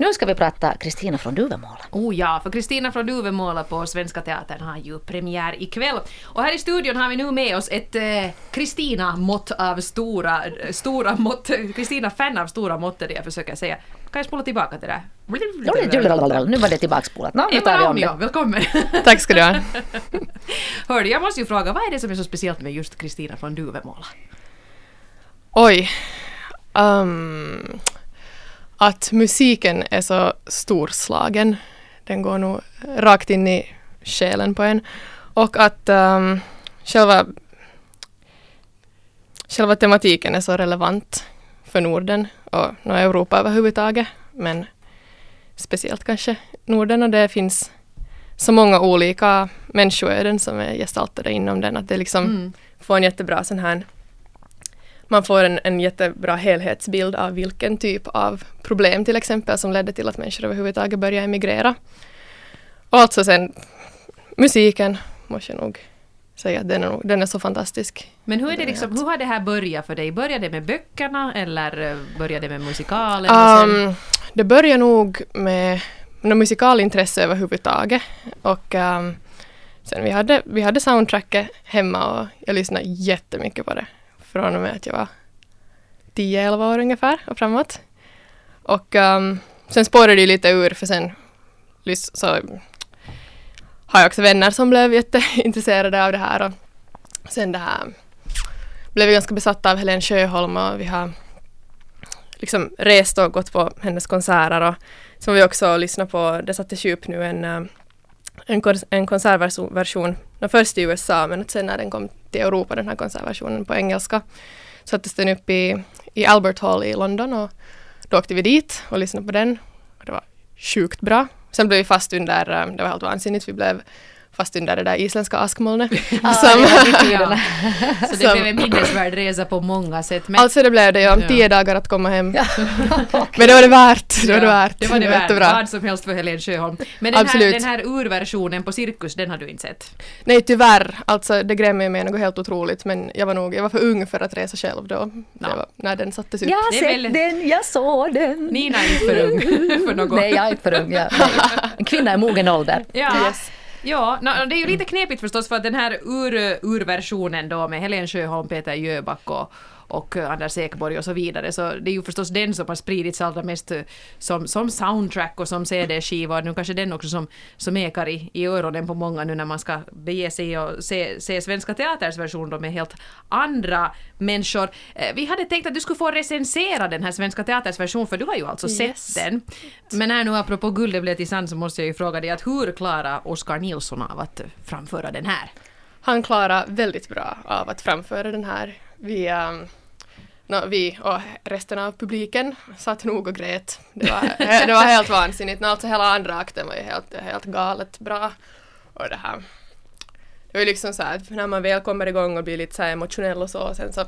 Nu ska vi prata Kristina från Duvemåla. Oh ja, för Kristina från Duvemåla på Svenska Teatern har ju premiär ikväll. Och här i studion har vi nu med oss ett Kristina-mått av stora, stora mått, Kristina-fan av stora mått är det jag försöker säga. Kan jag spola tillbaka till det där? Nu var det tillbakspolat. No, nu tar vi om det. Välkommen! Tack ska du ha. Hörde, jag måste ju fråga, vad är det som är så speciellt med just Kristina från Duvemåla? Oj. Um, att musiken är så storslagen. Den går nog rakt in i själen på en. Och att um, själva, själva tematiken är så relevant för Norden och Europa överhuvudtaget. Men speciellt kanske Norden och det finns så många olika människoöden som är gestaltade inom den att det liksom mm. får en jättebra sån här man får en, en jättebra helhetsbild av vilken typ av problem till exempel som ledde till att människor överhuvudtaget började emigrera. Och alltså sen musiken måste jag nog säga den är, den är så fantastisk. Men hur, är det liksom, hur har det här börjat för dig? Började det med böckerna eller eh, började det med musikalen? Um, det började nog med något musikalintresse överhuvudtaget. Och um, sen vi hade, vi hade soundtracket hemma och jag lyssnade jättemycket på det från och med att jag var 10-11 år ungefär och framåt. Och um, sen spårade det lite ur för sen så har jag också vänner som blev jätteintresserade av det här och sen det här blev vi ganska besatta av Helen Sjöholm och vi har liksom rest och gått på hennes konserter och som vi också lyssnar på, det sattes djup upp nu en, um, en, en, en konsertversion, först i USA men sen när den kom till Europa, den här konsertversionen på engelska, sattes den upp i, i Albert Hall i London och då åkte vi dit och lyssnade på den. Och det var sjukt bra. Sen blev vi fast under, eh, det var helt vansinnigt, vi blev fast under det där isländska askmolnet. Ah, som, ja. Så det blev en minnesvärd resa på många sätt. Men... Alltså det blev det, ja. Tio dagar att komma hem. Men det var det värt. Det var det värt. Det var det värt. Vad som helst för Helen Sjöholm. Men den här, den här urversionen på Cirkus, den har du inte sett? Nej, tyvärr. Alltså det grämmer mig något helt otroligt. Men jag var nog, jag var för ung för att resa själv då. Ja. Var, när den sattes upp. Jag har sett väl... den, jag såg den. Nina är inte för ung för något. Nej, jag är inte för ung. Jag, en kvinna i mogen ålder. Ja. Yes. Ja, no, det är ju lite knepigt förstås för att den här ur, urversionen då med Helen Sjöholm, Peter Jöback och och Anders Ekborg och så vidare. Så det är ju förstås den som har spridits allra mest eh, som, som soundtrack och som CD-skiva. Nu kanske den också som, som ekar i, i öronen på många nu när man ska bege sig och se, se Svenska Teaters version då med helt andra människor. Eh, vi hade tänkt att du skulle få recensera den här Svenska Teaters version för du har ju alltså yes. sett den. Men här nu apropå Guldet blev till sand så måste jag ju fråga dig att hur klarar Oskar Nilsson av att framföra den här? Han klarar väldigt bra av att framföra den här. Vi, um, no, vi och resten av publiken satt nog och grät. Det var, det var helt vansinnigt. Alltså hela andra akten var ju helt, helt galet bra. Och det här det var ju liksom så här, när man väl kommer igång och blir lite så emotionell och så, sen så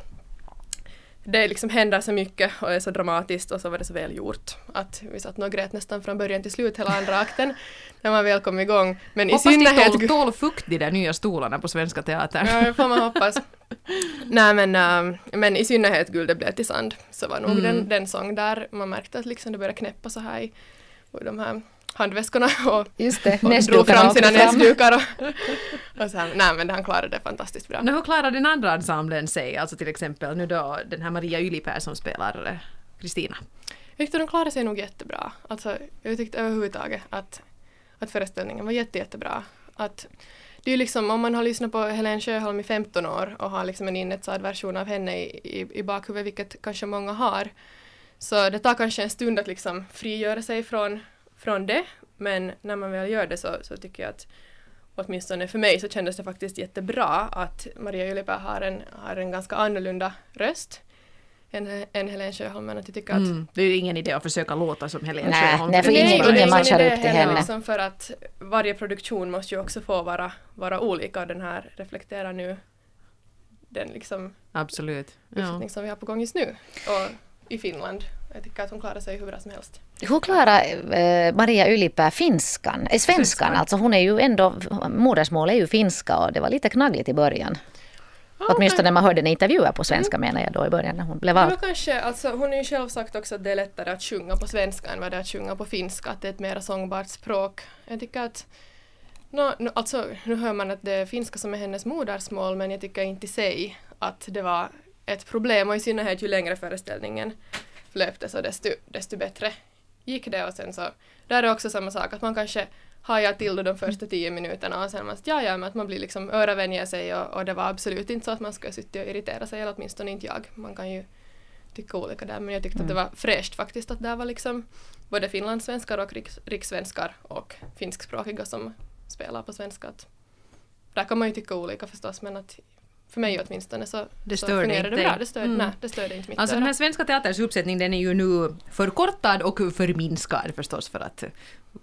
det liksom händer så mycket och är så dramatiskt och så var det så väl gjort. Att vi satt nog grät nästan från början till slut hela andra akten när man väl kom igång. Men hoppas i synnerhet... Hoppas de tål fukt de där nya stolarna på Svenska Teatern. Ja, det får man hoppas. Nej men, äh, men i synnerhet Guldet blev till sand så var nog mm. den, den sång där man märkte att liksom det började knäppa så här i de här handväskorna och, Just det, och drog fram sina näsdukar. Och, och så här, nej men han klarade det fantastiskt bra. Men hur klarar den andra ensemblen sig? Alltså till exempel nu då den här Maria Ylipää som spelar eh, Kristina. Jag tyckte de klarade sig nog jättebra. Alltså, jag tyckte överhuvudtaget att, att föreställningen var jätte, jättebra. Att, det är ju liksom, om man har lyssnat på Helen Sjöholm i 15 år och har liksom en inetsad version av henne i, i, i bakhuvudet, vilket kanske många har, så det tar kanske en stund att liksom frigöra sig från från det. Men när man väl gör det så, så tycker jag att åtminstone för mig så kändes det faktiskt jättebra att Maria Ylipää har en, har en ganska annorlunda röst än, än Helen Sjöholm. Men att jag tycker att mm. Det är ju ingen idé att försöka låta som Helen nej, Sjöholm. Nej, för ingen, ingen matchar upp till henne. Liksom för att varje produktion måste ju också få vara, vara olika och den här reflekterar nu den liksom Absolut. Ja. som vi har på gång just nu. Och i Finland. Jag tycker att hon klarar sig hur bra som helst. Hur klarar eh, Maria Ylipää finskan, eh, svenskan? Alltså hon är ju ändå, modersmål är ju finska och det var lite knaggligt i början. Åtminstone när man hörde den intervjuer på svenska menar jag då i början när hon blev vald. kanske, alltså, hon har ju själv sagt också att det är lättare att sjunga på svenska än vad det är att sjunga på finska, att det är ett mer sångbart språk. Jag tycker att no, no, alltså, nu hör man att det är finska som är hennes modersmål men jag tycker inte i sig att det var ett problem och i synnerhet ju längre föreställningen löpte så desto, desto bättre gick det och sen så där är också samma sak att man kanske hajar till de första tio minuterna och sen man ja ja men att man blir liksom öravänjer sig och, och det var absolut inte så att man skulle sitta och irritera sig eller åtminstone inte jag. Man kan ju tycka olika där men jag tyckte att det var fräscht faktiskt att där var liksom både finlandssvenskar och riks, rikssvenskar och finskspråkiga som spelar på svenska. Att där kan man ju tycka olika förstås men att för mig åtminstone så, Det så fungerar det inte bra. dig. Det störde, Mm. nej, det störde inte mitt Alltså öra. den här Svenska Teaterns uppsättning den är ju nu förkortad och förminskad förstås för att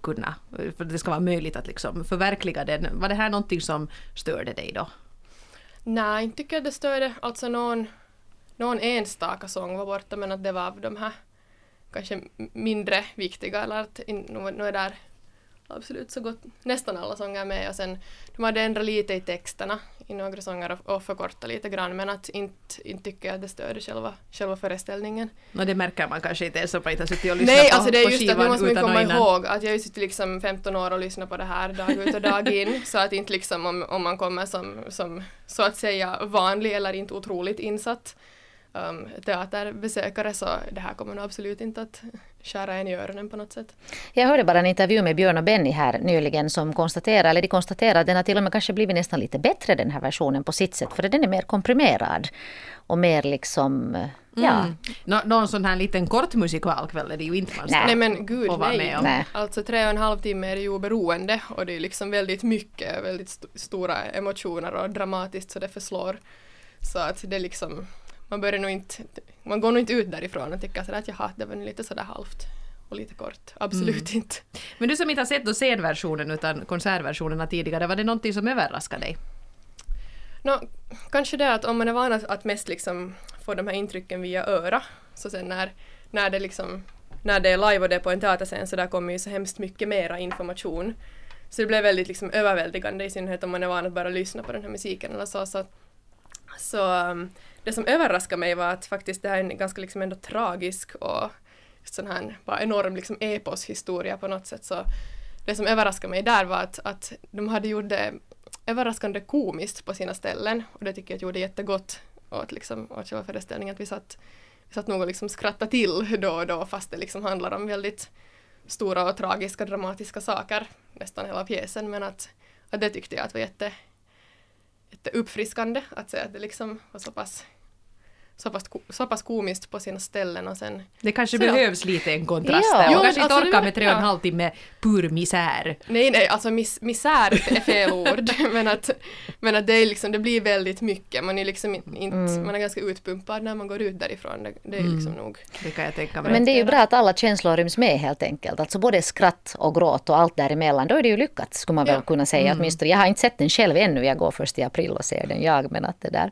kunna, för att det ska vara möjligt att liksom förverkliga den. Var det här någonting som störde dig då? Nej, inte tycker jag det störde. Alltså någon, någon enstaka sång var borta men att det var av de här kanske mindre viktiga eller att nu är där absolut så gott. Nästan alla sånger med. Och sen de hade ändrat lite i texterna i några sånger och, och förkortat lite grann men att inte, inte tycker jag att det störde själva, själva föreställningen. No, det märker man kanske inte ens om man inte har suttit och lyssnat Nej, på, alltså det är just att nu skivan måste man komma ihåg att jag ju suttit liksom 15 år och lyssnat på det här dag ut och dag in så att inte liksom om, om man kommer som, som så att säga vanlig eller inte otroligt insatt um, teaterbesökare så det här kommer nog absolut inte att skära en i öronen på något sätt. Jag hörde bara en intervju med Björn och Benny här nyligen som konstaterar, eller de konstaterar att den har till och med kanske blivit nästan lite bättre den här versionen på sitt sätt för den är mer komprimerad och mer liksom, eh, ja. Mm. Nå, någon sån här liten kort musikalkväll är det ju inte man ska Nej. Nej men gud nej. med om. Nej. Alltså tre och en halv timme är det ju oberoende och det är liksom väldigt mycket, väldigt st- stora emotioner och dramatiskt så det förslår. Så att det är liksom, man börjar nog inte, man går nog inte ut därifrån och tycker sådär att jaha, det var nu lite sådär halvt och lite kort. Absolut inte. Men du som inte har sett då scenversionen utan konsertversionerna tidigare, var det någonting som överraskade dig? Nå, kanske det att om man är van att, att mest liksom få de här intrycken via öra, så sen när, när det liksom när det är live och det är på en teaterscen så där kommer ju så hemskt mycket mera information. Så det blev väldigt liksom överväldigande i synnerhet om man är van att bara lyssna på den här musiken eller så. Så, så um, det som överraskade mig var att faktiskt det här är en ganska liksom ändå tragisk och just sån här bara enorm liksom eposhistoria på något sätt. Så det som överraskade mig där var att, att de hade gjort det överraskande komiskt på sina ställen och det tycker jag gjorde jättegott åt, liksom, åt själva föreställningen. Att vi satt, vi satt nog och liksom skrattade till då och då fast det liksom handlar om väldigt stora och tragiska dramatiska saker nästan hela pjäsen men att, att det tyckte jag att var jätte, jätteuppfriskande att se att det liksom var så pass så pass, så pass komiskt på sina ställen och sen Det kanske Så ja. behövs lite en kontrast Ja. där. Men kanske inte alltså orkar med tre och en halv timme pur misär. Nej, nej, alltså mis misär är fel ord, men att, men att det, är liksom, det blir väldigt mycket. Man är liksom in- inte, Mm. man är ganska utpumpad när man går ut därifrån. Det, det är Mm. liksom nog. Det kan jag tänka mig. Men det är ju bra att alla känslor ryms med helt enkelt. Alltså både skratt och gråt och allt däremellan. Då är det ju lyckat skulle man väl Ja. kunna säga åtminstone. Jag har inte sett den själv ännu. Jag går först i april och ser den jag. Men att det där.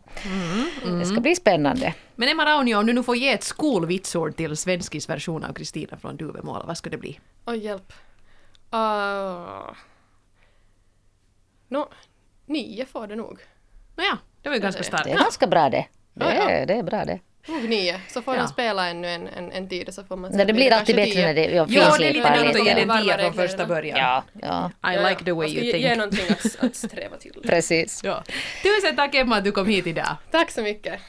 Det ska bli spännande. Men Emma Raunio, om du nu får ge ett skolvitsord till svenskis version av Kristina från Duvemåla, vad skulle det bli? Oj, hjälp. Uh, Nå, nio får det nog. Nåja, det var ju ganska starkt. Det är ganska bra det. Det Ja, ja. är, det är bra det. Nog nio. Så får Ja. den spela ännu en, en, en tid så får man Nej, det blir alltid bättre när det ja, Jo, det är lite dumt att ge den tia från första början. Ja, ja, I Ja, ja. like the way you think. ge någonting att, att sträva till. precis. Ja. Tusen tack Emma att du kom hit idag. Tack så mycket.